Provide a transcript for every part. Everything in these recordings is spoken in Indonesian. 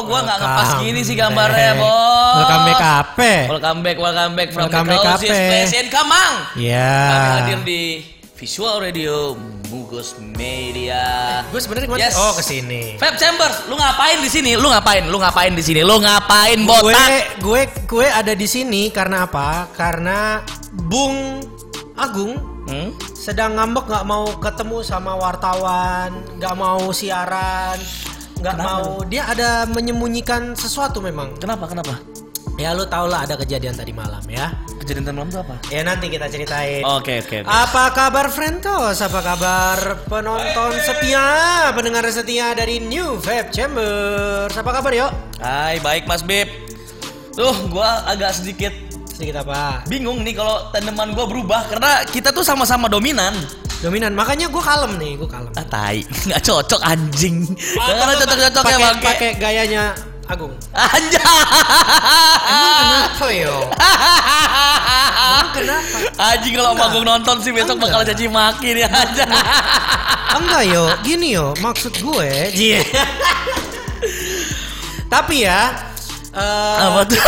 kalau gua nggak ngepas gini sih gambarnya, bos. Welcome back apa? Welcome back, welcome back from Welcome the place in Kamang. Ya. Kami hadir di Visual Radio Mugos Media. Gue sebenarnya ke mana? Yes. Oh ke sini. Fab Chambers, lu ngapain di sini? Lu ngapain? Lu ngapain di sini? Lu ngapain Gue botak? gue gue ada di sini karena apa? Karena Bung Agung Hmm? sedang ngambek nggak mau ketemu sama wartawan, nggak mau siaran, nggak mau dia ada menyembunyikan sesuatu memang. Kenapa? Kenapa? Ya lu tau lah ada kejadian tadi malam ya. Kejadian tadi malam itu apa? Ya nanti kita ceritain. Oke, oke, oke. Apa kabar Frentos? Apa kabar penonton setia, pendengar setia dari New Vape Chambers? Apa kabar yuk? Hai, baik Mas Beb. Tuh, gua agak sedikit Sedikit apa? bingung nih kalau tandeman gua berubah karena kita tuh sama-sama dominan. Dominan. Makanya gue kalem nih, gue kalem. Ah, tai. Nggak cocok anjing. Karena cocok-cocok ya Pakai bangke. pakai gayanya Agung. Anjay. Emang kenapa yo? Emang kenapa? Anjing kalau Om Agung nonton sih besok Enggak. bakal caci maki nih aja. Enggak yo, gini yo, maksud gue. Jie. Tapi ya, eh Apa tuh?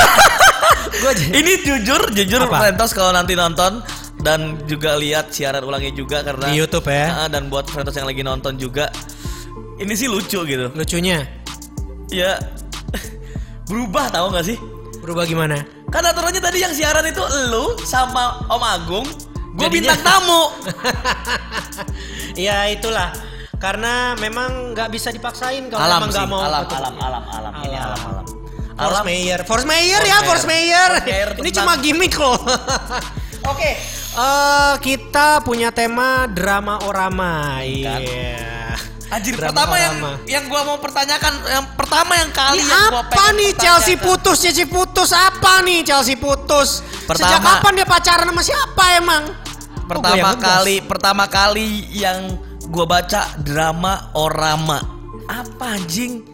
gue Ini jujur, jujur Apa? Frentos kalau nanti nonton dan juga lihat siaran ulangnya juga karena di YouTube ya. Ah, dan buat Frentos yang lagi nonton juga ini sih lucu gitu. Lucunya Ya berubah tahu nggak sih? berubah gimana? Kan aturannya tadi yang siaran itu lu sama Om Agung, gue Jadinya- bintang tamu. ya itulah. Karena memang nggak bisa dipaksain kalau alam emang sih, nggak mau. alam, ketemu. alam, alam, alam, ini Alam. alam, alam. Force Alam, Mayor, Force Force ya. Force Mayor Ini cuma gimmick loh. Oke, eh, kita punya tema drama orama. Iya. Anjir, Drama pertama yang orama. yang gua mau pertanyakan, yang pertama yang kali Ini yang gua apa nih Chelsea putus, Chelsea putus apa nih Chelsea putus? Pertama- Sejak kapan dia pacaran sama siapa emang? Oh, Pertama yang ngegas. kali, pertama kali yang gua baca drama orama. Apa anjing?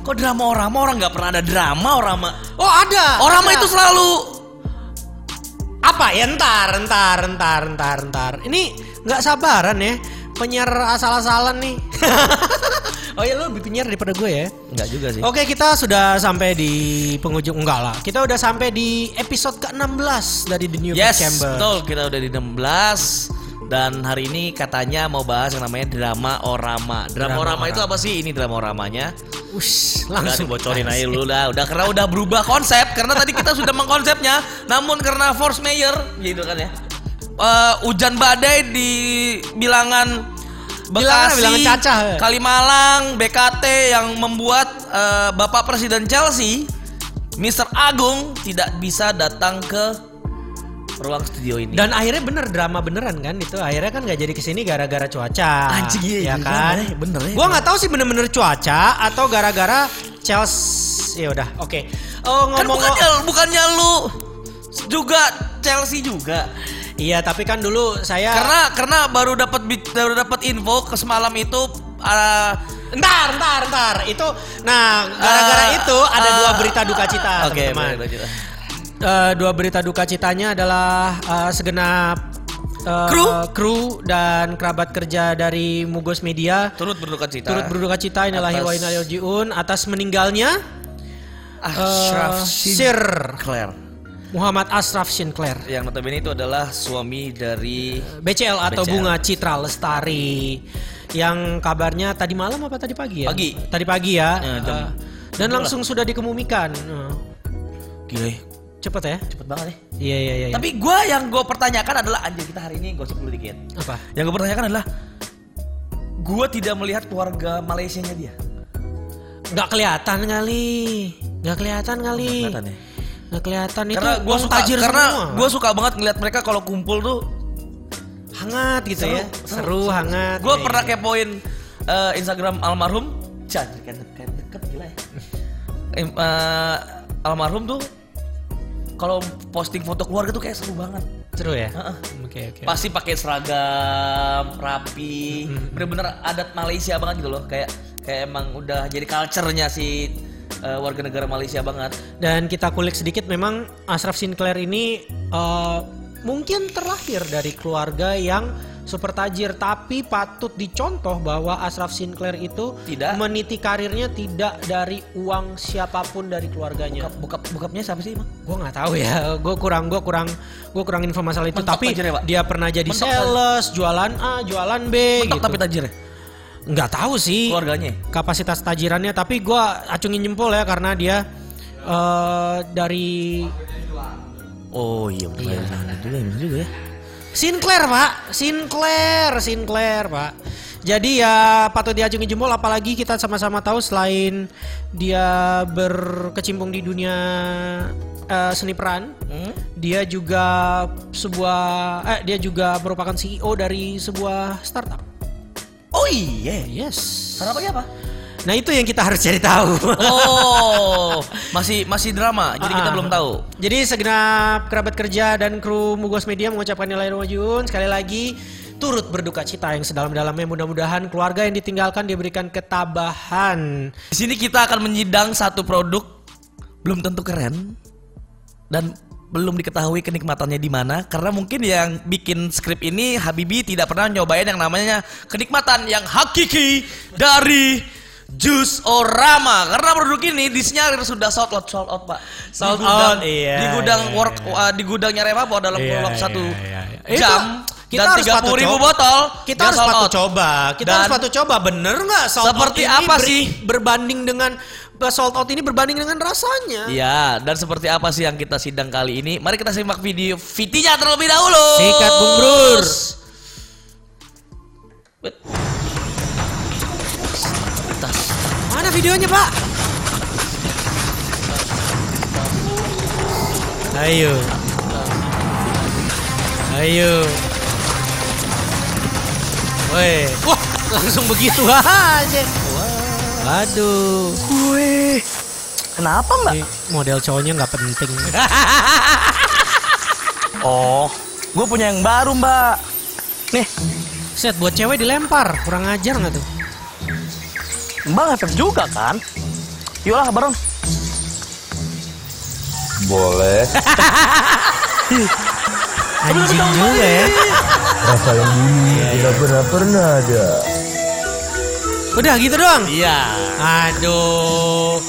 Kok drama orama orang nggak pernah ada drama orama? Oh ada. Orama ada. itu selalu apa ya ntar ntar ntar ntar ntar. Ini nggak sabaran ya penyiar asal-asalan nih. Oh ya lu lebih penyiar daripada gue ya? Enggak juga sih. Oke kita sudah sampai di penghujung enggak lah. Kita udah sampai di episode ke-16 dari The New Yes, Chamber betul. Kita udah di 16 dan hari ini katanya mau bahas yang namanya drama orama. Drama, Drama orama, itu apa sih? Ini drama oramanya. Ush, Langsung langsung bocorin aja lu udah, udah karena udah berubah konsep karena tadi kita sudah mengkonsepnya, namun karena force mayor gitu kan ya. Eh, hujan badai di bilangan Bekasi, bilangan cacah, ya? Kalimalang, BKT yang membuat eh, Bapak Presiden Chelsea, Mr. Agung tidak bisa datang ke ruang studio ini. Dan akhirnya bener drama beneran kan itu akhirnya kan nggak jadi ke sini gara-gara cuaca. Anjing, iya, ya iya, kan? bener, bener ya. Gua nggak tahu sih bener-bener cuaca atau gara-gara Chelsea. Ya udah, oke. Oh kan ngomong bukannya bukannya lu juga Chelsea juga. Iya, tapi kan dulu saya Karena karena baru dapat baru dapat info ke semalam itu uh, Ntar, ntar, ntar. Itu, nah, gara-gara Eh, itu ada eh, dua berita duka cita, Oke, teman-teman. Eh, dua berita duka citanya adalah eh, segenap eh, Kru? kru dan kerabat kerja dari Mugos Media turut berduka cita. turut berduka cita inilahi Atas- rajiun atas meninggalnya Ashraf Shin Sir Claire Muhammad Ashraf Sinclair. yang notabene itu adalah suami dari BCL atau BCL. Bunga Citra Lestari yang kabarnya tadi malam apa tadi pagi ya? Pagi. Tadi pagi ya. Jam- Eh, dan langsung sudah dikemumikan. Eh, gile cepet ya? cepet banget ya. Iya iya iya. Tapi gua yang gue pertanyakan adalah anjir kita hari ini gosip dulu dikit. apa? Yang gue pertanyakan adalah gua tidak melihat keluarga Malaysianya dia. Nggak kelihatan kali. Nggak kelihatan kali. Kelihatan ya? Nggak kelihatan itu. Karena gua orang suka tajir karena gua suka banget ngeliat mereka kalau kumpul tuh hangat gitu Seru, ya. seru, Seru, hangat. Gue Iya, pernah iya. kepoin eh, Instagram almarhum, Chan, kayak deket, deket gila ya. Eh, almarhum tuh kalau posting foto keluarga tuh kayak seru banget. Seru ya? Heeh. Oke oke. Pasti pakai seragam, rapi, Mm-hmm. bener-bener adat Malaysia banget gitu loh. Kayak kayak emang udah jadi culture-nya si eh, warga negara Malaysia banget. Dan kita kulik sedikit memang Ashraf Sinclair ini eh, mungkin terlahir dari keluarga yang super tajir tapi patut dicontoh bahwa Ashraf Sinclair itu Tidak. meniti karirnya tidak dari uang siapa pun dari keluarganya. Bokap bokapnya siapa sih emang? Gue nggak tahu ya, gue kurang gue kurang gue kurang info masalah itu. Mentok tapi tajir ya, Pak? dia pernah jadi Mentok sales, jualan A, jualan B Mentok gitu. tapi tajir ya? Nggak tahu sih Keluarganya. kapasitas tajirannya, tapi gue acungin jempol ya karena dia eh, dari Oh iya Iya. iya. juga bener juga ya. Sinclair pak, Sinclair, Sinclair pak. Jadi ya patut diacungi jempol apalagi kita sama-sama tahu selain dia berkecimpung di dunia eh, seni peran, Hmm? dia juga sebuah eh dia juga merupakan CEO dari sebuah startup. Oh iya. Yes. Startupnya apa? Nah itu yang kita harus cari tahu. Oh, masih masih drama. Jadi kita Ah. belum tahu. Jadi segenap kerabat kerja dan kru Mugos Media mengucapkan nilai Rumajun sekali lagi turut berduka cita yang sedalam-dalamnya mudah-mudahan keluarga yang ditinggalkan diberikan ketabahan. Di sini kita akan menyidang satu produk belum tentu keren dan belum diketahui kenikmatannya di mana karena mungkin yang bikin skrip ini Habibi tidak pernah nyobain yang namanya kenikmatan yang hakiki dari Jus Orama karena produk ini disinyalir sudah sold out sold out pak Sold di gudang, out, iya, di gudang iya, work uh, di gudangnya Revapo dalam Iya, waktu iya, satu iya, iya. jam Itu kita dan harus tiga patut ribu coba. botol Kita harus out. coba. Kita Dan- harus patut coba. Bener nggak sold Seperti out ini apa ber- sih? berbanding dengan sold out ini berbanding dengan rasanya? Iya, dan seperti apa sih yang kita sidang kali ini? Mari kita simak video VT-nya terlebih dahulu. Sikat Bung Brur. Mana videonya pak? Ayo. Ayo. Woi. Wah, langsung begitu aja. Aduh. Wih, kenapa mbak? Ini model cowoknya nggak penting. Oh, gue punya yang baru mbak. Nih, Set buat cewek dilempar, kurang ajar nggak tuh? Mbak efek juga kan? Yolah bareng. Boleh. Anjing juga ya. Rasa yang dulu tidak pernah pernah ada. Udah gitu doang. Iya. Aduh.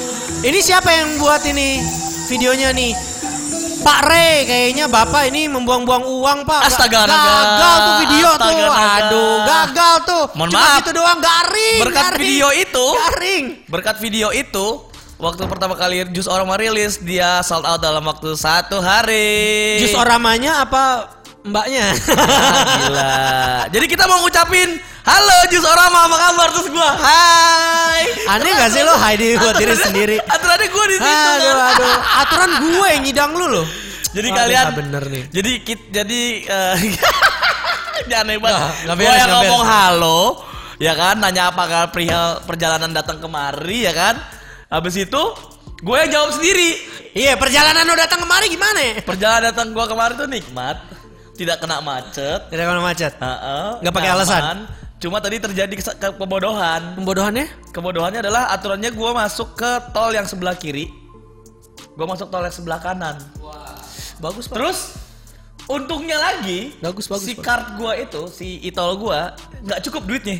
Ini siapa yang buat ini videonya nih? Pak Re kayaknya Bapak ini membuang-buang uang Pak. Astaga. Gagal tuh video Astaga, tuh. naga. Aduh, gagal tuh. Mohon Cuma maaf. gitu doang garing. Berkat garing. video itu, Garing. berkat video itu, waktu pertama kali Jus Orama rilis, dia sold out dalam waktu satu hari. Jus oramanya apa mbaknya? Ah, Gila. Jadi kita mau ngucapin halo Jus Orama apa kabar terus gua. Hai. Aneh gak sih lo hai di buat diri sendiri? Aturannya gua di situ. Aduh, kan. aduh. Aturan gue yang nyidang lu loh. Jadi Aduh, kalian bener nih. Jadi kit jadi eh, jangan hebat. Nggak Gua yang ngomong halo, ya kan, nanya apakah perihal perjalanan datang kemari, ya kan. Habis itu gue yang jawab sendiri. Iya, perjalanan lo datang kemari gimana ya? Perjalanan datang gua kemarin tuh nikmat, tidak kena macet. Tidak ke mana macet. Heeh, Nggak pakai alasan? Cuma tadi terjadi kes- ke- kebodohan. Pembodohannya? Kebodohannya adalah aturannya gua masuk ke tol yang sebelah kiri. Gua masuk tol yang sebelah kanan. Bagus, Pak. Terus untungnya lagi Bagus, bagus, si Pak. card gua itu, si e-tol gua nggak cukup duitnya.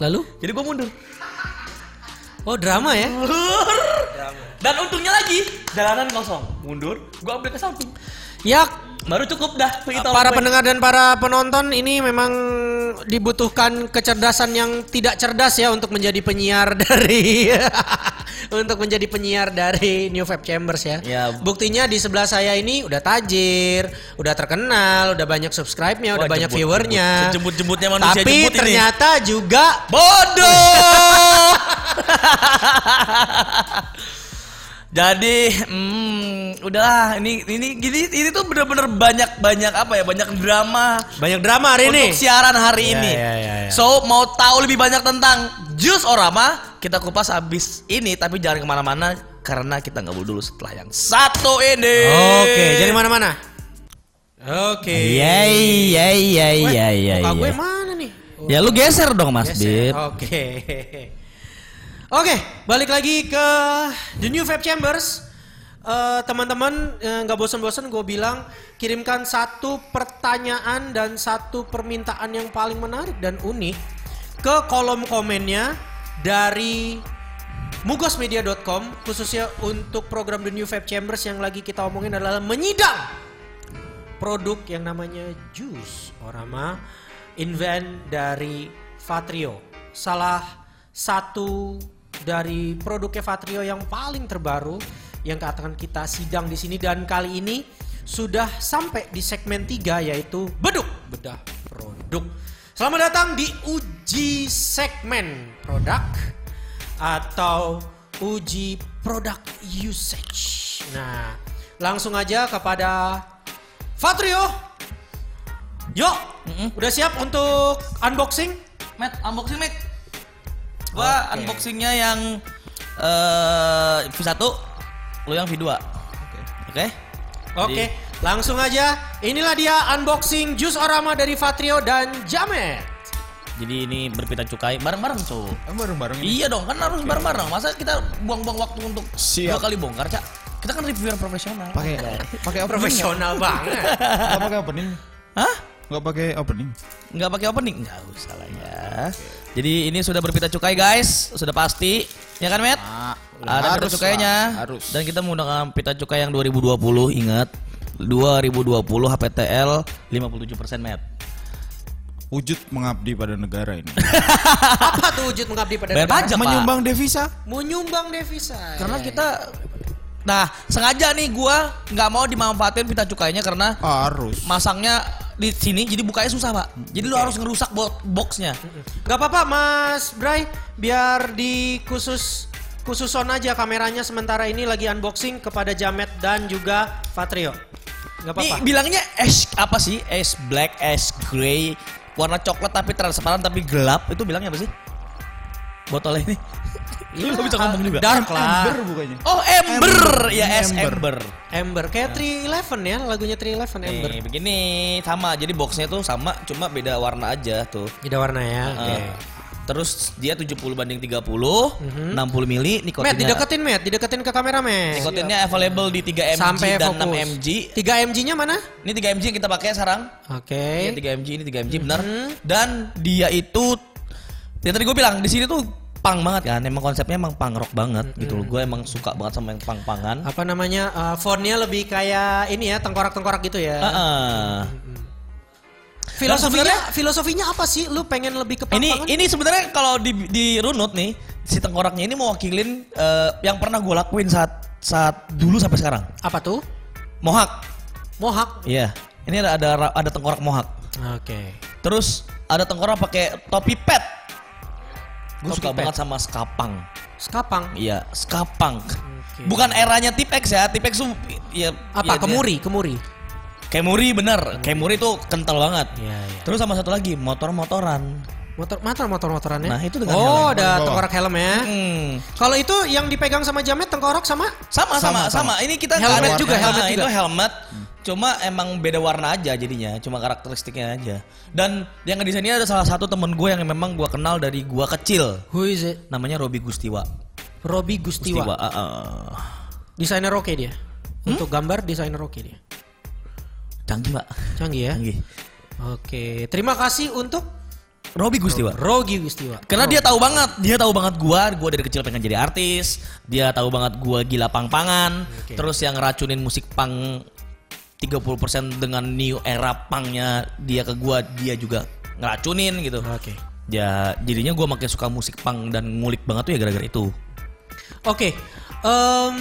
Lalu? Jadi gua mundur. Oh, drama ya? Dan untungnya lagi jalanan kosong. Mundur, gua ambil ke samping. Ya, Baru cukup dah e-tol para pendengar dan para penonton ini memang dibutuhkan kecerdasan yang tidak cerdas ya untuk menjadi penyiar dari untuk menjadi penyiar dari New Vape Chambers ya. Ya. Buktinya di sebelah saya ini udah tajir, udah terkenal, udah banyak subscribe-nya, udah banyak viewernya. jemput. Jemput-jemputnya manusia Tapi jemput ini. ternyata juga Bodoh. Jadi, hmm, udahlah. Ini ini gini ini tuh bener-bener banyak banyak apa ya? Banyak drama banyak drama hari ini. untuk siaran hari Iya, ini. iya, iya, iya. So mau tahu lebih banyak tentang Jus Orama, kita kupas habis ini. Tapi jangan ke mana-mana karena kita nggak dulu setelah yang satu ini. Oke, jadi mana-mana? Oke. Iya iya iya Weh, iya iya. muka gue iya. mana nih? Oh, Ya lu geser dong Mas geser. Bib. Oke. Oke, balik lagi ke The New Vape Chambers. eh, teman-teman eh, nggak bosan-bosan gue bilang kirimkan satu pertanyaan dan satu permintaan yang paling menarik dan unik ke kolom komennya dari mugosmedia.com khususnya untuk program The New Vape Chambers yang lagi kita omongin adalah menyidang produk yang namanya Juice Orama invent dari Fatrio. Salah satu dari produknya Fatrio yang paling terbaru yang akan kita sidang di sini dan kali ini sudah sampai di segmen 3 yaitu beduk bedah produk. Selamat datang di uji segmen produk atau uji produk usage. Nah, langsung aja kepada Fatrio. Yuk, udah siap untuk unboxing? Matt, unboxing Matt. Gua Oke. unboxingnya yang eh V1, lu yang V2. Oke. Oke, langsung aja. Inilah dia unboxing jus Orama dari Fatrio dan Jamet. Jadi ini berpita cukai bareng-bareng, Cuk. Oh, bareng-bareng. Iya dong, kan harus bareng-bareng. Masa kita buang-buang waktu untuk Siap. dua kali bongkar, Cak? Kita kan reviewer profesional. Pakai pakai. Profesional banget. Enggak pakai opening. Hah? Enggak pakai opening. Nggak pakai opening? Nggak usah lah ya. Jadi ini sudah berpita cukai guys, sudah pasti. Ya kan, Matt? Ah, Ada pita harus cukainya. lah, harus. Dan kita menggunakan pita cukai yang 2020, ingat. 2020 HPTL 57% Matt. Wujud mengabdi pada negara ini. Apa tuh wujud mengabdi pada Bayar negara? pajak, Pak. Menyumbang devisa. Menyumbang devisa. Karena Ya, kita Nah, sengaja nih gua nggak mau dimanfaatin pita cukainya karena Harus. masangnya di sini jadi bukanya susah, Pak. Jadi lu harus ngerusak bo- boxnya. Gak apa-apa Mas Bray, biar di khusus khususon aja kameranya sementara ini lagi unboxing kepada Jamet dan juga Fatrio. Gak Ini apa-apa. bilangnya ash apa sih? Ash black, ash grey, warna coklat tapi transparan tapi gelap. Itu bilangnya apa sih? Botolnya ini. Lu nggak bisa ngomong juga. Dark lah. Ember bukannya. Oh, ember. Ya, es Ember. ember. Ember kayak 311 ya, lagunya 311 Ember. Nih, begini sama. Jadi boxnya tuh sama, cuma beda warna aja tuh. Beda warna ya. Oke. Eh, Terus dia 70 banding 30, 60 mili nikotinnya. Matt, dideketin Matt, dideketin ke kamera Matt. Nikotinnya available di 3 mg Sampai dan fokus. 6 mg. 3 mg-nya mana? Ini 3 mg yang kita pakai sekarang. Oke. Iya 3 mg ini 3 mg benar. Dan dia itu yang tadi gue bilang di sini tuh pang banget kan. Emang konsepnya emang pang rock banget gitu loh. Gue emang suka banget sama yang pang-pangan. Apa namanya? eh, fontnya lebih kayak ini ya, tengkorak-tengkorak gitu ya. Heeh. Filosofinya, filosofinya apa sih? Lu pengen lebih ke Ini pang-pangan? ini sebenarnya kalau di di runut nih si tengkoraknya ini mewakilin eh, yang pernah gue lakuin saat saat dulu sampai sekarang. apa tuh? Mohak. Mohak. Iya. Ini ada ada ada tengkorak mohak. Oke. Terus ada tengkorak pakai topi pet. Gue suka banget sama skapang. Skapang. Iya, skapang. Bukan eranya Tipex ya. Tipex tuh ya Apa? ya, kemuri, kemuri. dia- Kemuri bener. Kemuri tuh kental banget. Iya, iya. Terus sama satu lagi motor-motoran. Motor, motor, motor, motorannya. Nah, itu dengan Oh, helm. ada Bawah. tengkorak helm ya. Hmm. Kalau itu yang dipegang sama Jamet tengkorak sama? Sama sama sama. Sama, Ini kita Helmet ada- juga, Nah, helmet Itu juga. helmet. Cuma emang beda warna aja jadinya, cuma karakteristiknya aja. Dan yang di sini ada salah satu temen gue yang memang gue kenal dari gue kecil. Who is it? Namanya Robi Gustiwa. Robi Gustiwa. Gustiwa. ah, ah. Desainer oke dia. Hmm? Untuk gambar desainer oke dia. Canggih pak. Canggih ya. Canggih. Oke, terima kasih untuk Robi Gustiwa. Rogi Gustiwa. Karena dia tahu banget, dia tahu banget gua, gua dari kecil pengen jadi artis. Dia tahu banget gua gila pang-pangan. Oke. Terus yang ngeracunin musik pang 30% dengan new era pangnya dia ke gua, dia juga ngeracunin gitu. Oke. Ya, jadinya gua makin suka musik pang dan ngulik banget tuh ya gara-gara itu. Oke. em,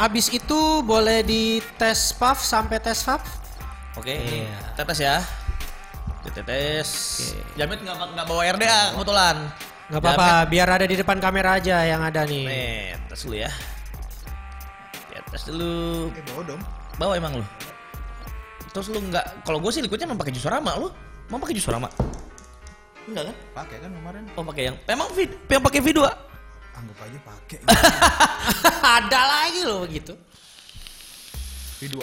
abis itu boleh dites puff sampai tes puff. Oke, Iya. tetes ya. Tetes. Jamit nggak nggak bawa RDA kebetulan. Gak apa-apa, biar ada di depan kamera aja yang ada nih. Nih, tes dulu ya. Ya, tes dulu. Eh, bawa dong. Bawa emang lu. Terus lu nggak, kalau gue sih liquidnya emang pakai jus rama lu. Mau pakai jus rama? Enggak kan? Pakai kan kemarin. Oh pakai yang, emang vid, yang pakai V2. Anggap aja pakai. ada lagi loh begitu. V2.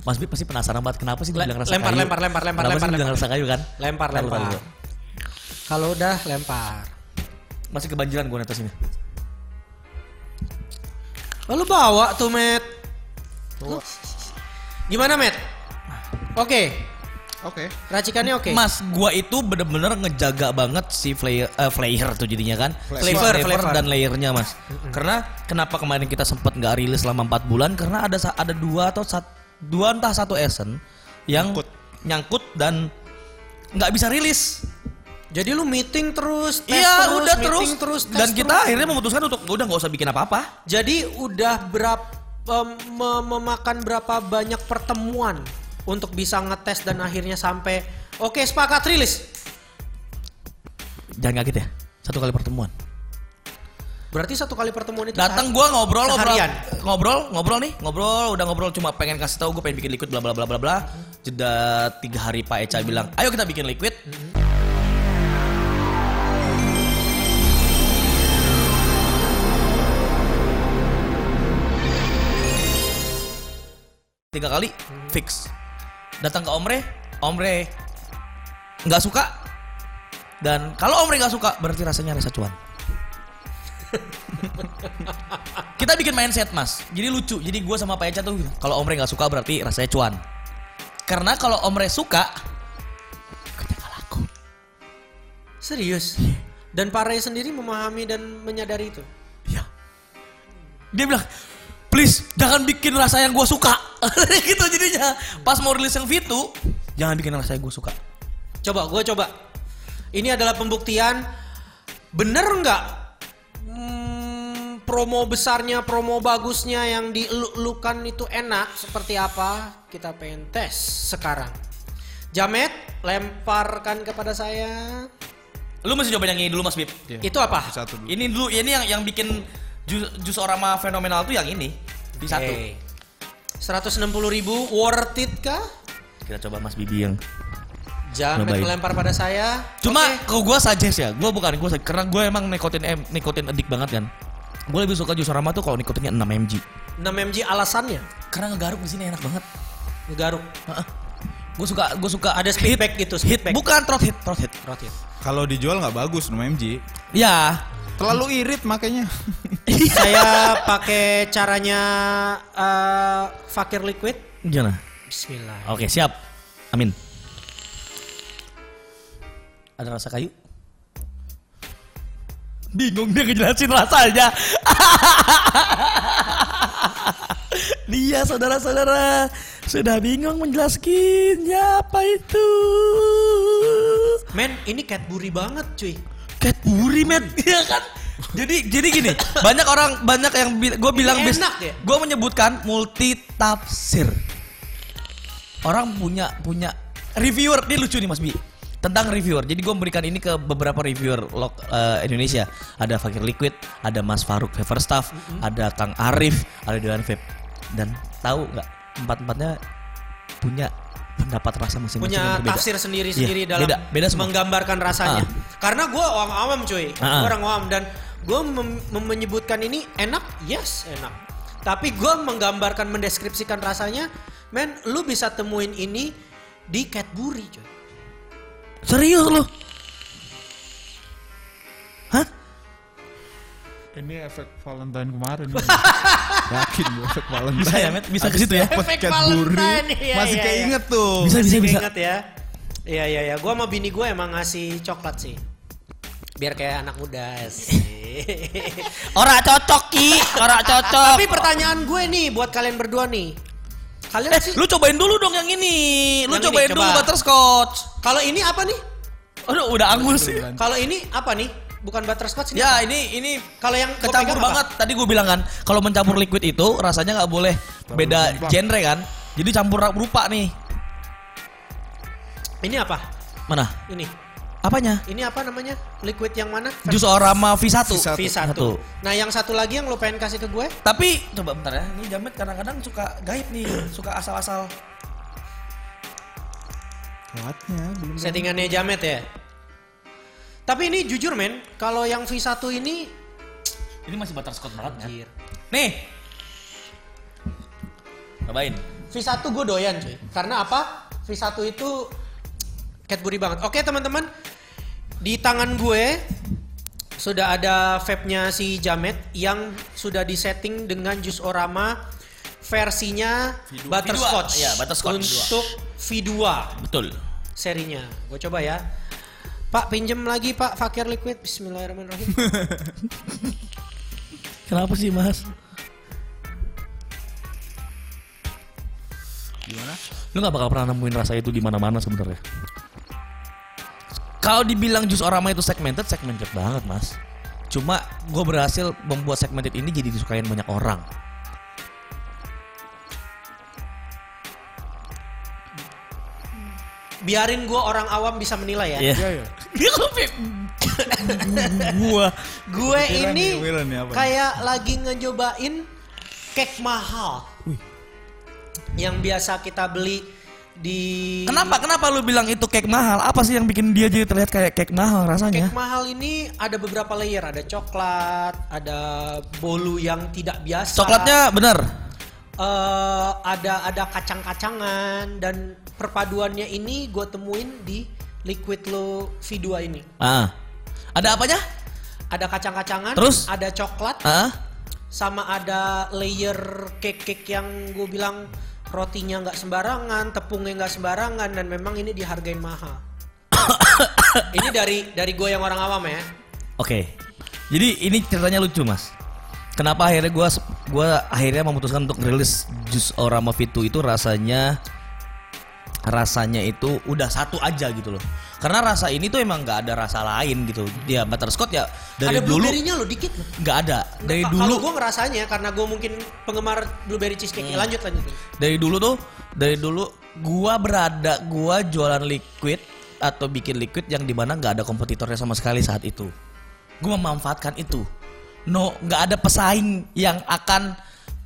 Mas Bib pasti penasaran banget kenapa sih dibilang rasa lempar, kayu? lempar, lempar, lempar, Kenapa lempar, sih lempar. rasa kayu kan? Lempar, lempar. taruh. Kalau udah lempar. Masih kebanjiran gue netes ini. Lalu bawa tuh, Met. Gimana, Met? Oke, Oke. racikannya oke. Mas, gua itu bener-bener ngejaga banget si flavor, eh, flavor tuh jadinya kan. Flavor, Si flavor. dan layernya, Mas. Karena kenapa kemarin kita sempet nggak rilis selama 4 bulan? Karena ada ada dua atau sat, dua entah satu essence yang Nyangkut. nyangkut dan nggak bisa rilis. Jadi lu meeting terus, tes Iya, terus, udah meeting terus. tes dan kita terus. akhirnya memutuskan untuk udah nggak usah bikin apa-apa. Jadi udah berapa mem- memakan berapa banyak pertemuan untuk bisa ngetes dan akhirnya sampai oke sepakat rilis. Jangan kaget ya. Satu kali pertemuan. Berarti satu kali pertemuan itu Datang gua ngobrol ngobrol seharian. ngobrol ngobrol nih ngobrol udah ngobrol cuma pengen kasih tahu gue pengen bikin liquid bla bla bla bla bla jeda tiga hari Pak Eca bilang ayo kita bikin liquid tiga kali fix. Datang ke Omre Omre nggak suka. Dan kalau Omre nggak suka berarti rasanya rasa cuan. Kita bikin mindset mas. Jadi lucu. Jadi gue sama Pak Eca tuh kalau Omre nggak suka berarti rasanya cuan. Karena kalau Omre suka kita nggak laku. Serius. Dan Pak Ray sendiri memahami dan menyadari itu. ya dia bilang please jangan bikin rasa yang gue suka gitu jadinya pas mau rilis yang Vitu jangan bikin rasa yang gue suka Coba, gue coba. Ini adalah pembuktian bener nggak hmm, promo besarnya, promo bagusnya yang dielu-elukan itu enak seperti apa? Kita pengen tes sekarang. Jamet, lemparkan kepada saya. lu masih coba yang ini dulu mas Bib Itu apa? Satu dulu. ini dulu ini yang yang bikin jus, jus orama fenomenal tuh yang ini di satu Oke. 160 ribu worth it kah? kita coba mas Bibi yang Jamet Cobain. melempar pada saya. Cuma Oke. kalau gue suggest ya, gue bukan gue karena gue emang nikotin em, nikotin edik banget kan. Gue lebih suka jus aroma tuh kalau nikotinnya 6 mg. 6 mg alasannya Karena ngegaruk di sini enak banget. ngegaruk. Gue suka gue suka Ada speed back gitu, speed hit back. bukan throat hit throat hit. Rotit. Kalau dijual nggak bagus 6 mg. Ya. Terlalu irit makanya. saya pakai caranya eh, fakir liquid. Gimana? Bismillah. Oke siap. Amin. Ada rasa kayu? Bingung dia ngejelasin rasanya. dia saudara-saudara sudah bingung menjelaskannya apa itu. Men, ini Cadbury banget, cuy. Cadbury men, ya kan? Jadi jadi gini, banyak orang banyak yang gue bilang bis, enak ya? gue menyebutkan multi tafsir. Orang punya punya reviewer, ini lucu nih Mas Bi. Tentang reviewer. Jadi gue memberikan ini ke beberapa reviewer lok, eh, Indonesia. Ada Fakir Liquid, ada Mas Faruk Fever Staff, ada Kang Arif, ada Dewan Vape. Dan tahu nggak empat-empatnya punya pendapat rasa masing-masing Punya berbeda. tafsir sendiri-sendiri Iya, dalam beda, beda semua. menggambarkan rasanya. Karena gue orang awam, cuy. Ah, ah. Gua orang awam dan gue menyebutkan ini enak, yes enak. Tapi gue menggambarkan, mendeskripsikan rasanya, men, lu bisa temuin ini di Cadbury, cuy. Serius loh? Ini efek Valentine kemarin. Yakin gue efek Valentine. Bisa ya, Met? Bisa ke situ ya? Efek. Valentine, iya, Masih iya, keinget tuh. Bisa, bisa, bisa. Ingat ya. Iya iya iya, gua sama bini gue emang ngasih coklat sih. Biar kayak anak muda sih. Ora cocok ki, ora cocok. Tapi pertanyaan gue nih buat kalian berdua nih. Kalian eh, sih lu cobain dulu dong yang ini. Lu Yang ini, cobain dulu coba. butterscotch. kalau ini apa nih? Aduh, udah angus sih. Kalau ini apa nih? Bukan butterscotch ini. Ya, apa? ini ini Kalau yang kecampur pegang apa? banget. Tadi gue bilang kan, kalau mencampur liquid itu rasanya nggak boleh beda rupa. genre kan. Jadi campur rupa nih. Ini apa? Mana? Ini. Apanya? Ini apa namanya? Liquid yang mana? Jus Orama V1. V1. V1. Satu. Nah, yang satu lagi yang lo pengen kasih ke gue? Tapi coba bentar ya, ini Jamet kadang-kadang suka gaib nih, suka asal-asal. Kuatnya belum. Settingannya Jamet ya. Tapi ini jujur men, kalau yang V1 ini Ini masih butterscotch banget kan? Anjir. Nih. Cobain. V1 gue doyan cuy. Karena apa? V1 itu Cadbury banget. Oke teman-teman, di tangan gue sudah ada vape-nya si Jamet yang sudah disetting dengan jus orama versinya butterscotch. V2, iya, butterscotch. untuk V2 Betul. serinya. Gue coba ya. Pak pinjem lagi Pak Fakir Liquid. Bismillahirrahmanirrahim. Kenapa sih mas? Gimana? Lu nggak bakal pernah nemuin rasa itu di mana-mana sebenarnya. Kalau dibilang jus orama itu segmented, segmented banget mas. Cuma gue berhasil membuat segmented ini jadi disukain banyak orang. Biarin gue orang awam bisa menilai ya. Iya. Iya, iya. Gua Gue ini kayak lagi ngejobain cake mahal. Yang biasa kita beli di Kenapa? Kenapa lu bilang itu cake mahal? Apa sih yang bikin dia jadi terlihat kayak cake mahal rasanya? Cake mahal ini ada beberapa layer, ada coklat, ada bolu yang tidak biasa. Coklatnya bener. eh, ada ada kacang-kacangan dan perpaduannya ini gue temuin di liquid lo V2 ini. Ah. Ada apanya? Ada kacang-kacangan, Terus? ada coklat, Ah. sama ada layer cake-cake yang gue bilang rotinya nggak sembarangan, tepungnya nggak sembarangan dan memang ini dihargain mahal. ini dari dari gue yang orang awam ya. Oke. Jadi ini ceritanya lucu, Mas. Kenapa akhirnya gua gua akhirnya memutuskan untuk rilis jus Orama V2 itu rasanya rasanya itu udah satu aja gitu loh. Karena rasa ini tuh emang nggak ada rasa lain gitu. Ya butterscotch ya dari ada dulu blueberry-nya loh dikit loh. nggak ada. Dari Ka- dulu Kalau gue ngerasanya karena gue mungkin penggemar blueberry cheesecake. Lanjut lanjut. dari dulu tuh dari dulu gua berada gua jualan liquid atau bikin liquid yang di mana nggak ada kompetitornya sama sekali saat itu gua memanfaatkan itu no nggak ada pesaing yang akan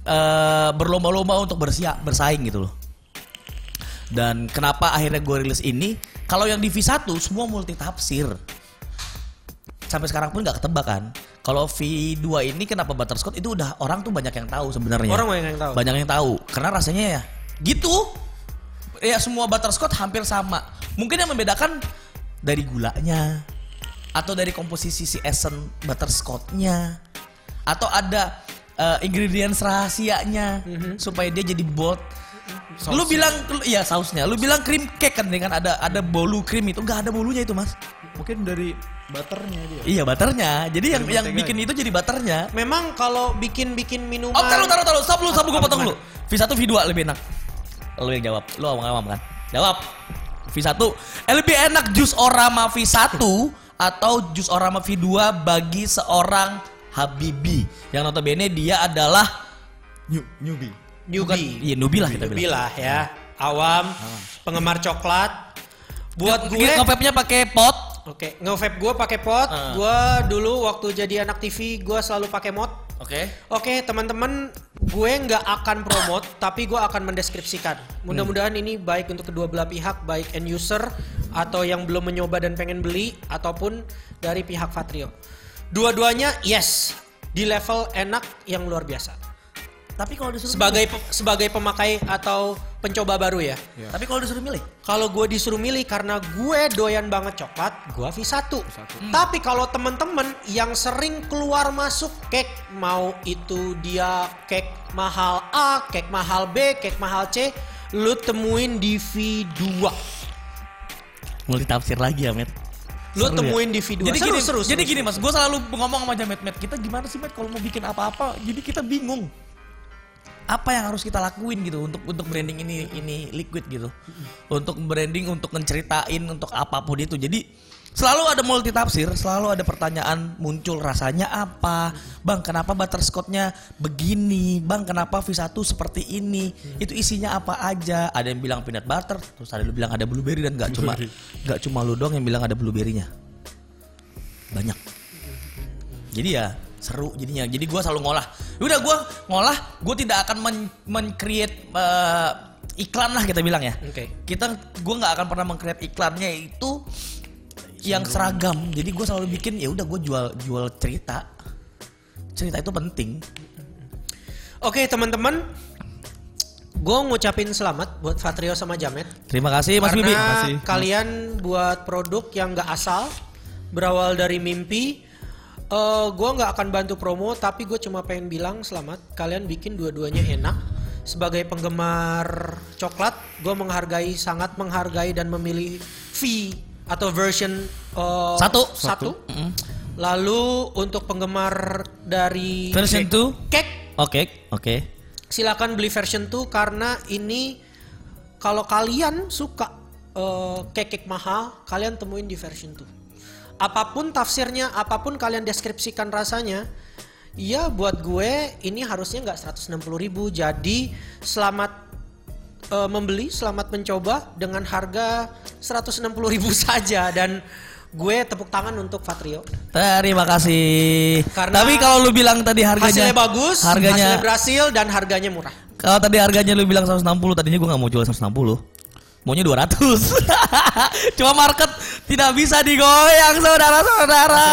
eh, berlomba-lomba untuk bersia bersaing gitu loh dan kenapa akhirnya gue rilis ini? Kalau yang di V1 semua multi tafsir sampai sekarang pun nggak ketebak kan? Kalau V2 ini kenapa butterscotch? Itu udah orang tuh banyak yang tahu sebenarnya. Orang banyak yang tahu. banyak yang tahu. Karena rasanya ya gitu. Ya semua butterscotch hampir sama. Mungkin yang membedakan dari gulanya atau dari komposisi si essence butterscotchnya atau ada eh, ingredients rahasianya supaya dia jadi bold lu bilang iya sausnya lu bilang cream cake kan dengan ada ada bolu cream itu nggak ada bolunya itu mas Mungkin dari butternya dia. iya butternya jadi yang Dari yang bikin itu jadi butternya Memang kalau bikin bikin minuman. Oh, taruh, taruh, taruh. Stop lu, stop lu, gue potong lu. V1, V2 lebih enak. Lu yang jawab. Lu awam-awam kan? Jawab. V1. Eh, lebih enak jus Orama V1 atau jus Orama V2 bagi seorang Habibi. Yang notabene dia adalah New, newbie. Newbie. iya newbie lah kita Newbie bilang. lah ya. Awam, penggemar coklat. Buat gue, Nge-vape-nya pakai pot. oke, nge-vape gue pakai pot. Ah. Gue dulu waktu jadi anak TV, gue selalu pakai mod. Oke. Oke, teman-teman, gue nggak akan promote, tapi gue akan mendeskripsikan. Mudah-mudahan ini baik untuk kedua belah pihak, baik end user atau yang belum menyoba dan pengen beli, ataupun dari pihak Fatrio. Dua-duanya yes, di level enak yang luar biasa. Tapi kalau disuruh Sebagai pe- sebagai pemakai atau pencoba baru ya. milih. Tapi kalau disuruh milih. Kalau gue disuruh milih karena gue doyan banget coklat, gue V1. Tapi kalau temen-temen yang sering keluar masuk cake, mau itu dia cake mahal A, cake mahal B, cake mahal C, lu temuin di V2. Multi tafsir lagi ya, Met. Lu Seru temuin ya? di V2. Jadi Seru, gini, seru, jadi seru, gini seru. mas, gue selalu ngomong sama Jamet, Met, kita gimana sih Met kalau mau bikin apa-apa, jadi kita bingung. Apa yang harus kita lakuin gitu untuk untuk branding ini ini liquid gitu, untuk branding, untuk menceritain, untuk apa pun itu. Jadi selalu ada multi tafsir, selalu ada pertanyaan muncul rasanya apa, bang kenapa butterscotchnya begini, bang kenapa V1 seperti ini, itu isinya apa aja. Ada yang bilang peanut butter, terus ada yang bilang ada blueberry dan nggak cuma nggak cuma lu doang yang bilang ada blueberry-nya. Banyak. Jadi ya seru jadinya jadi gua selalu ngolah udah gua ngolah gue tidak akan men, men-create eh, iklan lah kita bilang ya Oke. kita gua nggak akan pernah meng-create iklannya itu yang seragam jadi gue selalu bikin ya udah gue jual jual cerita cerita itu penting Oke teman-teman, gue ngucapin selamat buat Fatrio sama Jamet. terima kasih mas Karena Bibi kasih. kalian buat produk yang nggak asal, berawal dari mimpi. Eh gue nggak akan bantu promo, tapi gue cuma pengen bilang selamat. Kalian bikin dua-duanya enak. Sebagai penggemar coklat, gue menghargai, sangat menghargai dan memilih V atau version eh, Satu. satu. Lalu untuk penggemar dari Version cake- two? cake, Oke, oke. silakan beli version 2 karena ini kalau kalian suka eh, cake mahal, kalian temuin di version 2. Apa pun tafsirnya, apa pun kalian deskripsikan rasanya, ya buat gue ini harusnya nggak 160.000 ribu. Jadi selamat eh, membeli, selamat mencoba dengan harga 160.000 ribu saja dan gue tepuk tangan untuk Fatrio. Terima kasih. Karena Tapi kalau lu bilang tadi harganya Hasilnya bagus, hasilnya harganya berhasil dan harganya murah. kalau tadi harganya lu bilang 160, tadinya gua nggak mau jual 160. Maunya 200. Cuma market tidak bisa digoyang saudara-saudara.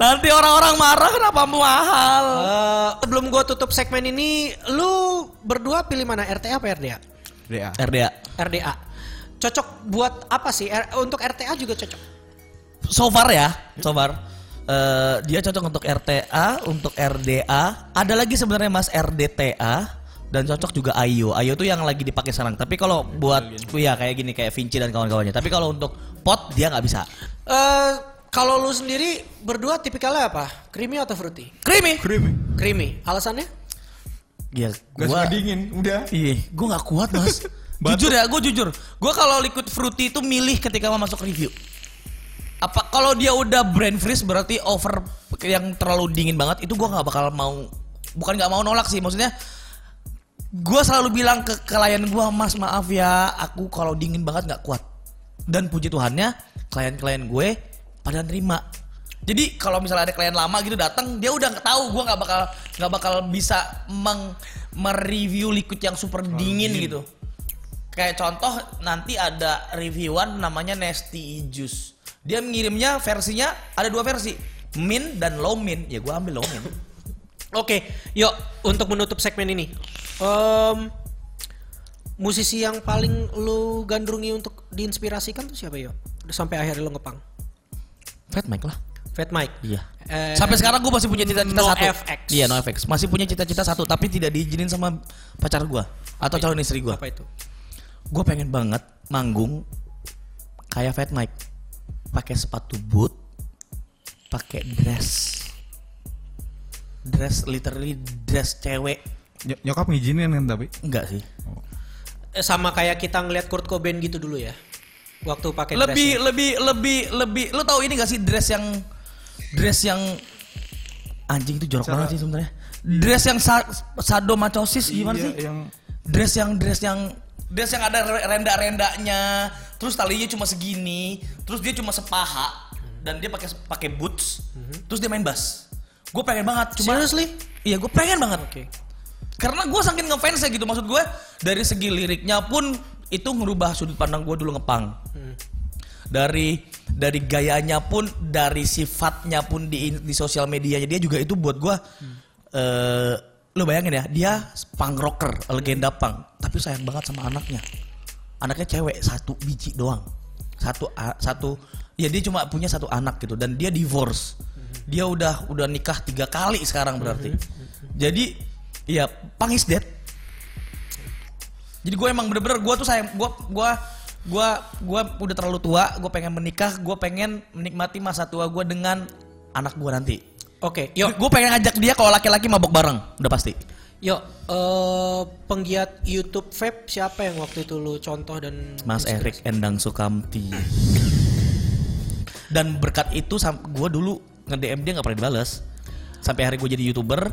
Nanti orang-orang marah kenapa mahal. Eh, sebelum gua tutup segmen ini, lu berdua pilih mana RTA apa RDA? DA. RDA. RDA. Cocok buat apa sih? R- untuk RTA juga cocok. So far ya, so far. eh, dia cocok untuk RTA, untuk RDA. Ada lagi sebenarnya Mas RDTA dan cocok juga IO. IO tuh yang lagi dipakai sekarang. Tapi kalau buat ya kayak gini kayak Vinci dan kawan-kawannya. Tapi kalau untuk pot dia nggak bisa. Eh, kalau lu sendiri berdua tipikalnya apa? Creamy atau fruity? Creamy. Creamy. Alasannya? Ya, Gak gua suka dingin, udah. Iya, gue nggak kuat mas. jujur ya, gue jujur. Gue kalau liquid fruity itu milih ketika mau masuk review. Apa kalau dia udah brand freeze berarti over yang terlalu dingin banget itu gue nggak bakal mau. Bukan nggak mau nolak sih, maksudnya gue selalu bilang ke klien gue, mas maaf ya, aku kalau dingin banget nggak kuat. Dan puji Tuhannya, klien-klien gue pada nerima. Jadi kalau misalnya ada klien lama gitu datang, dia udah tahu gue nggak bakal nggak bakal bisa meng mereview liquid yang super dingin gitu. Kayak contoh nanti ada reviewan namanya Nasty Juice. Dia ngirimnya versinya ada dua versi, min dan low min. Ya gue ambil low min. Oke, yuk untuk menutup segmen ini. Em, musisi yang paling lu gandrungi untuk diinspirasikan tuh siapa yuk? Sampai akhirnya lu ngepang. Fat Mike lah. Fat Mike. Iya. Eh, Sampai sekarang gue masih punya cita-cita No satu. FX. Iya no FX. Masih punya cita-cita satu, tapi tidak diizinin sama pacar gue atau calon istri gue. apa itu? Gue pengen banget manggung kayak Fat Mike, pakai sepatu boot, pakai dress, dress literally dress cewek. Ny- nyokap ngizinin kan tapi. Enggak sih. Eh, sama kayak kita ngeliat Kurt Cobain gitu dulu ya. Waktu pakai lebih dress. lebih lebih lebih lu tahu ini gak sih dress yang dress yang anjing itu jorok banget sih sebenarnya dress yang sa sadomasosis gimana Iya, sih yang dress yang dress yang dress yang ada re- renda-rendanya terus talinya cuma segini terus dia cuma sepaha dan dia pakai pakai boots terus dia main bass gue pengen banget cuma Seriously? iya gue pengen banget Oke. Karena gue saking ngefansnya gitu maksud gue dari segi liriknya pun itu ngerubah sudut pandang gue dulu ngepang. Dari dari gayanya pun dari sifatnya pun di di sosial medianya dia juga itu buat gue eh lu bayangin ya dia punk rocker legenda punk tapi sayang banget sama anaknya. Anaknya cewek satu biji doang. Satu satu ya dia cuma punya satu anak gitu dan dia divorce. Dia udah udah nikah tiga kali sekarang berarti. Jadi ya punk is dead jadi gue emang bener-bener gue tuh sayang gue gue gue gue udah terlalu tua gue pengen menikah gue pengen menikmati masa tua gue dengan anak gue nanti. Oke, yuk, gue pengen ngajak dia kalau laki-laki mabok bareng udah pasti. Yuk. eh, penggiat YouTube vape siapa yang waktu itu lu contoh dan Mas Erik Endang Sukamti. Dan berkat itu gue dulu nge DM dia nggak pernah dibales. Sampai hari gue jadi youtuber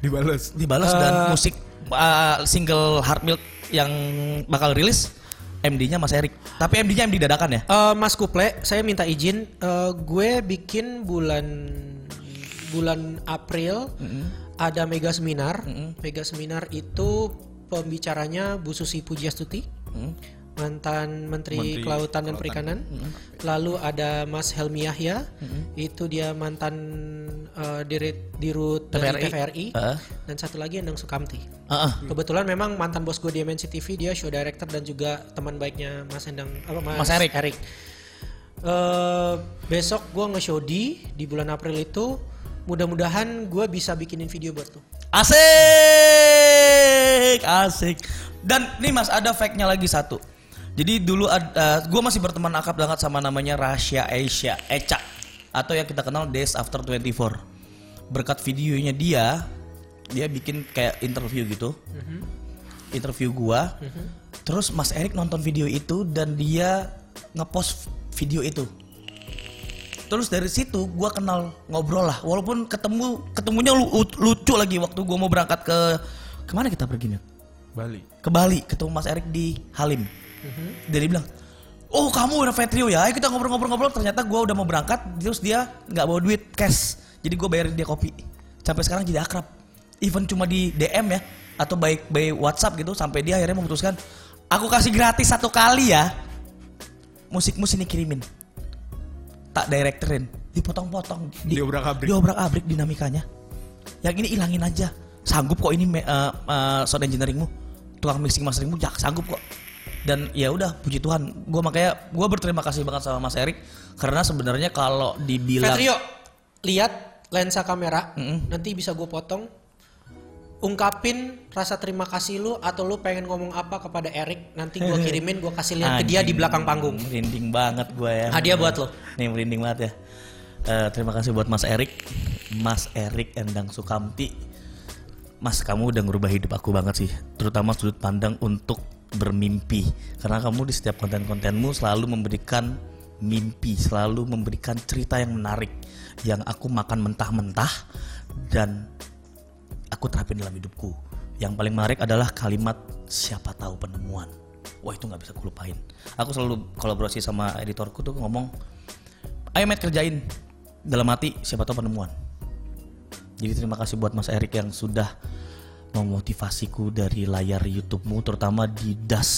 dibales. dibales dan musik uh, single Heart Milk yang bakal rilis MD-nya Mas Erik tapi MD-nya MD dadakan ya? Eh, Mas Kuple, saya minta izin, eh, gue bikin bulan bulan April ada mega seminar. Mega seminar itu pembicaranya Bu Susi Pujiastuti, mantan Menteri, Menteri Kelautan dan Perikanan. Lalu ada Mas Helmi Yahya, itu dia mantan eh, dirut dirut dari TVRI. TVRI. Heeh. Dan satu lagi Endang Sukamti. Heeh. Kebetulan memang mantan bos gue di MNC TV dia show director dan juga teman baiknya Mas Endang apa Mas Erik. eh besok gue nge-shodi di bulan April itu mudah-mudahan gue bisa bikinin video buat lu. Asik, asik. Dan nih Mas ada fact-nya lagi satu. Jadi dulu ada, gue masih berteman akrab banget sama namanya Rasya Asia Eca atau yang kita kenal Days After 24. Berkat videonya dia, dia bikin kayak interview gitu, interview gua. Terus Mas Erik nonton video itu dan dia ngepost video itu. Terus dari situ gua kenal ngobrol lah. Walaupun ketemu ketemunya lu- lucu lagi waktu gua mau berangkat ke ke mana kita pergi nih? Bali. Ke Bali ketemu Mas Erik di Halim. Dan dia bilang, oh kamu udah Vetrio ya? Ayo kita ngobrol-ngobrol-ngobrol. Ternyata gua udah mau berangkat, terus dia nggak bawa duit cash. Jadi gue bayarin dia kopi. Sampai sekarang jadi akrab. Even cuma di DM ya atau baik by WhatsApp gitu sampai dia akhirnya memutuskan aku kasih gratis satu kali ya musikmu sini kirimin tak directorin dipotong-potong di, Diobrak-abrik. diobrak-abrik dinamikanya yang ini ilangin aja sanggup kok ini eh, eh, sound engineeringmu tukang mixing masteringmu ya sanggup kok dan ya udah puji Tuhan. Gue makanya gue berterima kasih banget sama Mas Erik. Karena sebenarnya kalau dibilang Petrio, lihat lensa kamera, Mm-mm. nanti bisa gue potong. Ungkapin rasa terima kasih lu atau lu pengen ngomong apa kepada Erik, nanti gue kirimin, gue kasih lihat ke dia di belakang panggung. merinding banget gue ya. Hadiah buat lo. nih merinding banget ya. Eh, terima kasih buat Mas Erik. Mas Erik Endang Sukamti. Mas kamu udah ngerubah hidup aku banget sih. Terutama sudut pandang untuk bermimpi karena kamu di setiap konten-kontenmu selalu memberikan mimpi selalu memberikan cerita yang menarik yang aku makan mentah-mentah dan aku terapin dalam hidupku. Yang paling menarik adalah kalimat siapa tahu penemuan. Wah itu nggak bisa aku lupain. Aku selalu kolaborasi sama editorku tuh ngomong, ayo Matt kerjain. Dalam hati siapa tahu penemuan. Jadi terima kasih buat Mas Erik yang sudah memotivasiku dari layar YouTube-mu terutama di DAS.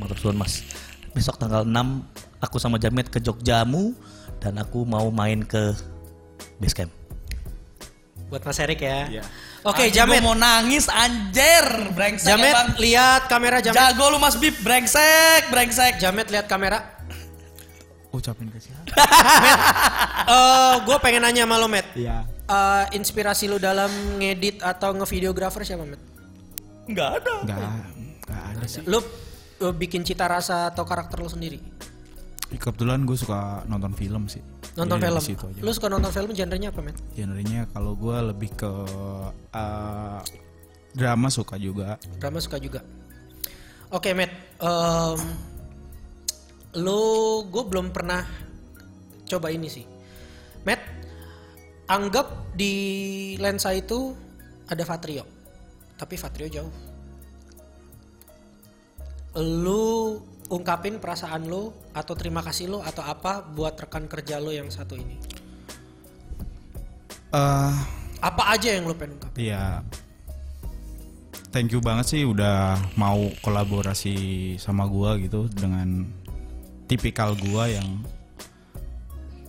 Motor suun Mas. Besok tanggal 6 aku sama Jamet ke Jogjamu dan aku mau main ke Basecamp. Buat Mas Erik ya. Iya. Oke, Anjing, Jamet. mau nangis anjir. Brengsek Jamet, emang. lihat kamera Jamet. Jago lu Mas Bib, brengsek, brengsek. Jamet lihat kamera. Ucapin ke siapa? Eh, gue pengen nanya sama lo, Matt. Iya. Eh, inspirasi lu dalam ngedit atau ngevideografer siapa, Matt? Enggak ada. Enggak, enggak ada sih. Lu lu bikin cita rasa atau karakter lu sendiri? Kebetulan gue suka nonton film sih. Nonton Jadi film. situ aja. Lu suka nonton film genrenya apa, Matt? Genrenya kalau gue lebih ke eh, drama suka juga. Drama suka juga. Oke, Matt. Em, lu gue belum pernah coba ini sih. Matt, anggap di lensa itu ada Vatrio. Tapi Vatrio jauh. Lu ungkapin perasaan lu atau terima kasih lu atau apa buat rekan kerja lu yang satu ini. eh Apa aja yang lu pengen ungkapin? Iya. Thank you banget sih udah mau kolaborasi sama gua gitu dengan tipikal gua yang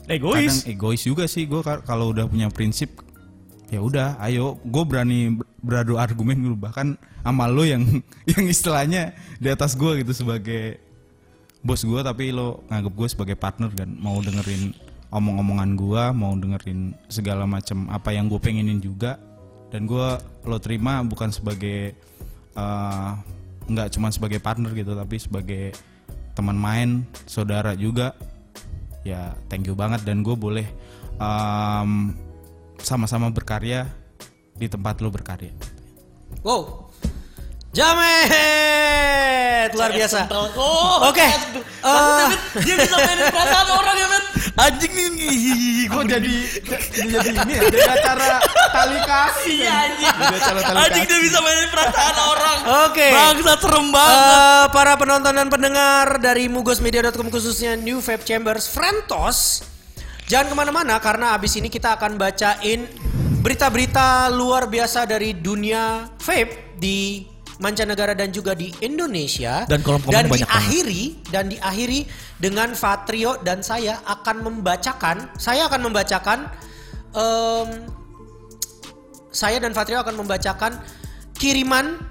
kadang Egois. egois juga sih ka- kalau udah punya prinsip ya udah ayo. Gue berani ber- beradu argumen dulu bahkan sama lo yang yang istilahnya di atas gua gitu sebagai bos gua tapi lo nganggap gue sebagai partner dan mau dengerin omong-omongan gua mau dengerin segala macam apa yang gue pengenin juga. Dan gua lo terima bukan sebagai eh, nggak cuma sebagai partner gitu tapi sebagai teman main saudara juga ya thank you banget dan gue boleh em, sama-sama berkarya di tempat lo berkarya Wow. Jamet luar biasa. Oh, Oke. Eh, dia bisa mainin perasaan orang ya, men. Anjing nih. Gua jadi jadi ini ya jadi acara tali kasih Iya, anjing. Jadi acara tali Anjing dia bisa mainin perasaan orang. Oke. Bangsa serem banget. Eh, para penonton dan pendengar dari mugosmedia.com khususnya New Vape Chambers Frentos Jangan ke mana-mana karena abis ini kita akan bacain berita-berita luar biasa dari dunia vape di mancanegara dan juga di Indonesia Dan kolom komen dan banyak banget. diakhiri dan diakhiri dengan Fatrio dan saya akan membacakan saya akan membacakan em, saya dan Fatrio akan membacakan kiriman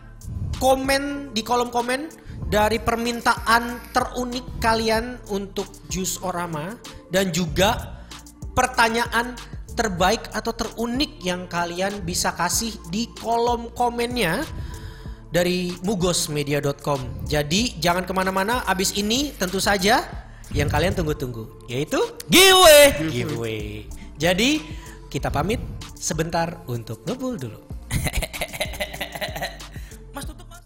komen di kolom komen dari permintaan terunik kalian untuk Jus Orama dan juga pertanyaan terbaik atau terunik yang kalian bisa kasih di kolom komennya dari mugosmedia.com. Jadi jangan ke mana-mana. Abis ini tentu saja yang kalian tunggu-tunggu yaitu Giveaway. giveaway. Jadi kita pamit sebentar untuk ngebul dulu. Mas tutup mas.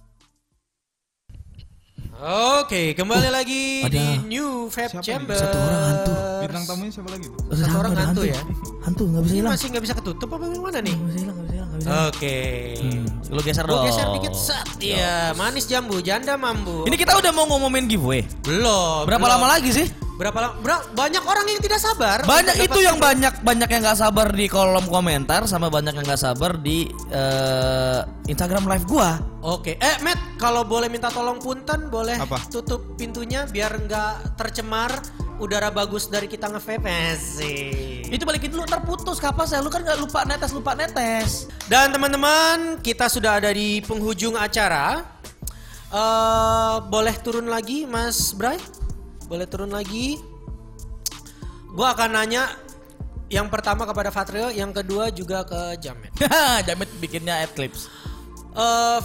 Oke, kembali lagi ada di New siapa nih? Chamber. Satu orang hantu. Bintang tamunya siapa lagi tuh? Satu orang ada hantu ya? Hantu nggak bisa Ini hilang. masih nggak bisa ketutup apa gimana nih? Nggak bisa hilang, nggak bisa hilang, nggak bisa. Oke. Lu geser dong. geser dikit set. Iya, manis jambu, janda mambu. Ini kita udah mau ngomongin giveaway. belum. Berapa belum. lama lagi sih? Berapa lama? Bra- banyak orang yang tidak sabar. Banyak itu yang giveaway. banyak banyak yang nggak sabar di kolom komentar sama banyak yang nggak sabar di eh, Instagram live gua. Oke, eh Matt, kalau boleh minta tolong punten, boleh Apa? tutup pintunya biar nggak tercemar udara bagus dari kita nge-vape Asik. Itu balikin dulu ntar putus kapas ya lu kan nggak lupa netes lupa netes. Dan teman-teman, kita sudah ada di penghujung acara. eh boleh turun lagi, Mas Bray? Boleh turun lagi? Gua akan nanya yang pertama kepada Fatrio, yang kedua juga ke Jamet. Jamet bikinnya adlibs. Eh,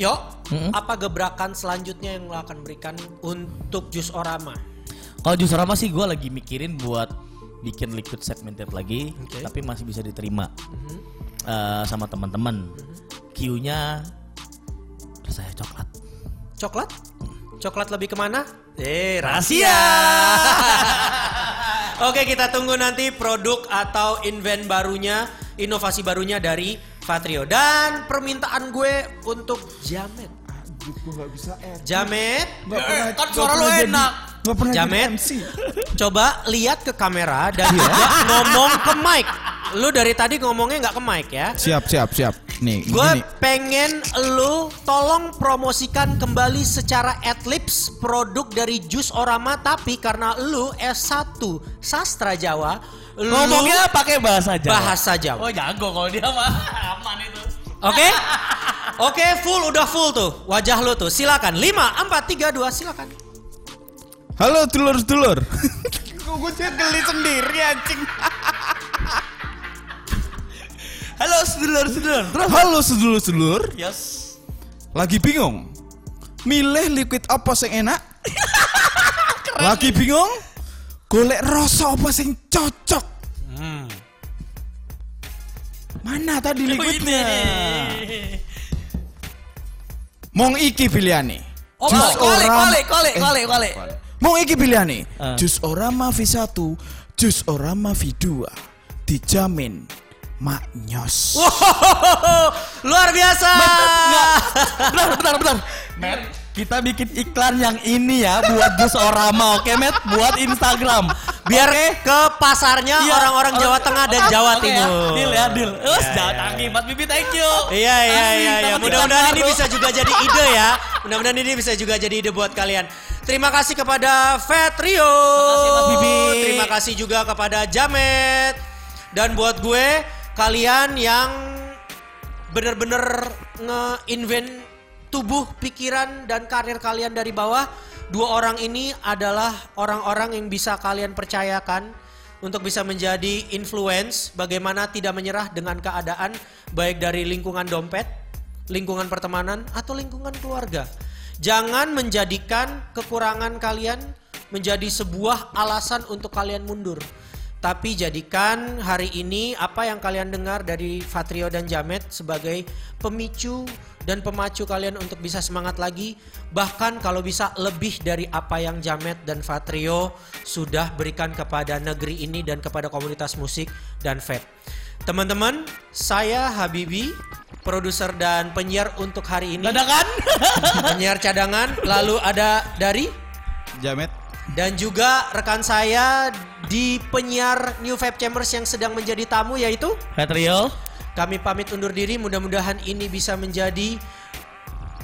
yo, Mm-mm. apa gebrakan selanjutnya yang lo akan berikan untuk Jus Orama? Kalau justru apa sih gue lagi mikirin buat bikin liquid segmented lagi, Oke. tapi masih bisa diterima Eh, sama teman-teman. Q-nya rasanya coklat. Coklat? Coklat lebih ke mana? Eh, Rahasia. Oke, kita tunggu nanti produk atau invent barunya, inovasi barunya dari Fatrio. Dan permintaan gue untuk Jamet. Aduh, gue gak bisa R. Jamet, Gak pernah, kan suara jadi- enak. Gak pernah Jamet. MC. coba lihat ke kamera dan juga ngomong ke mic. Lu dari tadi ngomongnya nggak ke mic ya. Siap, siap, siap. Nih, Gue gini. pengen lu tolong promosikan kembali secara adlibs produk dari Jus Orama tapi karena lu S1 sastra Jawa, lu Ngomongnya pakai bahasa Jawa. bahasa Jawa. Oh jago kalau dia mah aman itu. Oke? Oke, full udah full tuh. Wajah lu tuh. Silakan. 5 4 3 2 silakan. Halo telur-telur. Gue geli sendiri anjing. Halo sedulur-sedulur. Halo sedulur-sedulur. Yes. Lagi bingung? Milih liquid apa sing enak? Lagi bingung? Golek rasa apa sing cocok? Hmm. Mana tadi liquidnya? Ini. Mong iki pilihane. Oh, Jus Orama- balik, balik, Eh, balik, Mong iki pilihane. Ah. Jus Orama V1, Jus Orama V2. Dijamin maknyos. Luar biasa. Bentar, bentar, bentar. Matt, kita bikin iklan yang ini ya buat Jus Orama, oke, Matt? Buat Instagram. Biar Oke? ke pasarnya Iya, orang-orang Jawa Tengah dan Jawa Oke Timur. Ya, deal ya, deal. Us, Iya, jangan iya. tanggi, Mas Bibi, thank you. Iya iya iya iya. Mudah-mudahan ini bisa juga jadi ide ya. Mudah-mudahan ini bisa juga jadi ide buat kalian. Terima kasih kepada Vetrio. Terima kasih, Mas Bibi. Terima kasih juga kepada Jamet. Dan buat gue kalian yang bener-bener nge-invent tubuh, pikiran dan karir kalian dari bawah. Dua orang ini adalah orang-orang yang bisa kalian percayakan untuk bisa menjadi influence bagaimana tidak menyerah dengan keadaan baik dari lingkungan dompet, lingkungan pertemanan atau lingkungan keluarga. Jangan menjadikan kekurangan kalian menjadi sebuah alasan untuk kalian mundur. Tapi jadikan hari ini apa yang kalian dengar dari Fatrio dan Jamet sebagai pemicu dan pemacu kalian untuk bisa semangat lagi. Bahkan kalau bisa lebih dari apa yang Jamet dan Fatrio sudah berikan kepada negeri ini dan kepada komunitas musik dan vape. Teman-teman, saya Habibi, produser dan penyiar untuk hari ini. Dadakan. Penyiar cadangan, lalu ada dari Jamet. dan juga rekan saya di penyiar New Vape Chambers yang sedang menjadi tamu yaitu Patrio. kami pamit undur diri mudah-mudahan ini bisa menjadi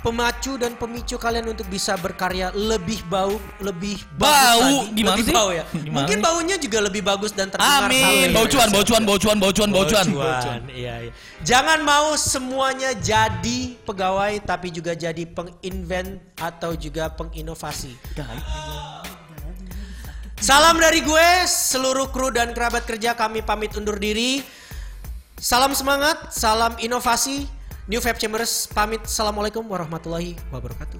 pemacu dan pemicu kalian untuk bisa berkarya lebih bau lebih Bau? lagi. Gimana lebih sih? bau ya Gimana mungkin nih? baunya juga lebih bagus dan terdengar Amin. halus. Baucuan, baucuan, baucuan, baucuan, baucuan. Bocuan, iya, iya. Jangan mau semuanya jadi pegawai tapi juga jadi penginvent atau juga penginovasi. Salam dari gue, seluruh kru dan kerabat kerja kami pamit undur diri. Salam semangat, salam inovasi. New Vape Chambers pamit. Assalamualaikum warahmatullahi wabarakatuh.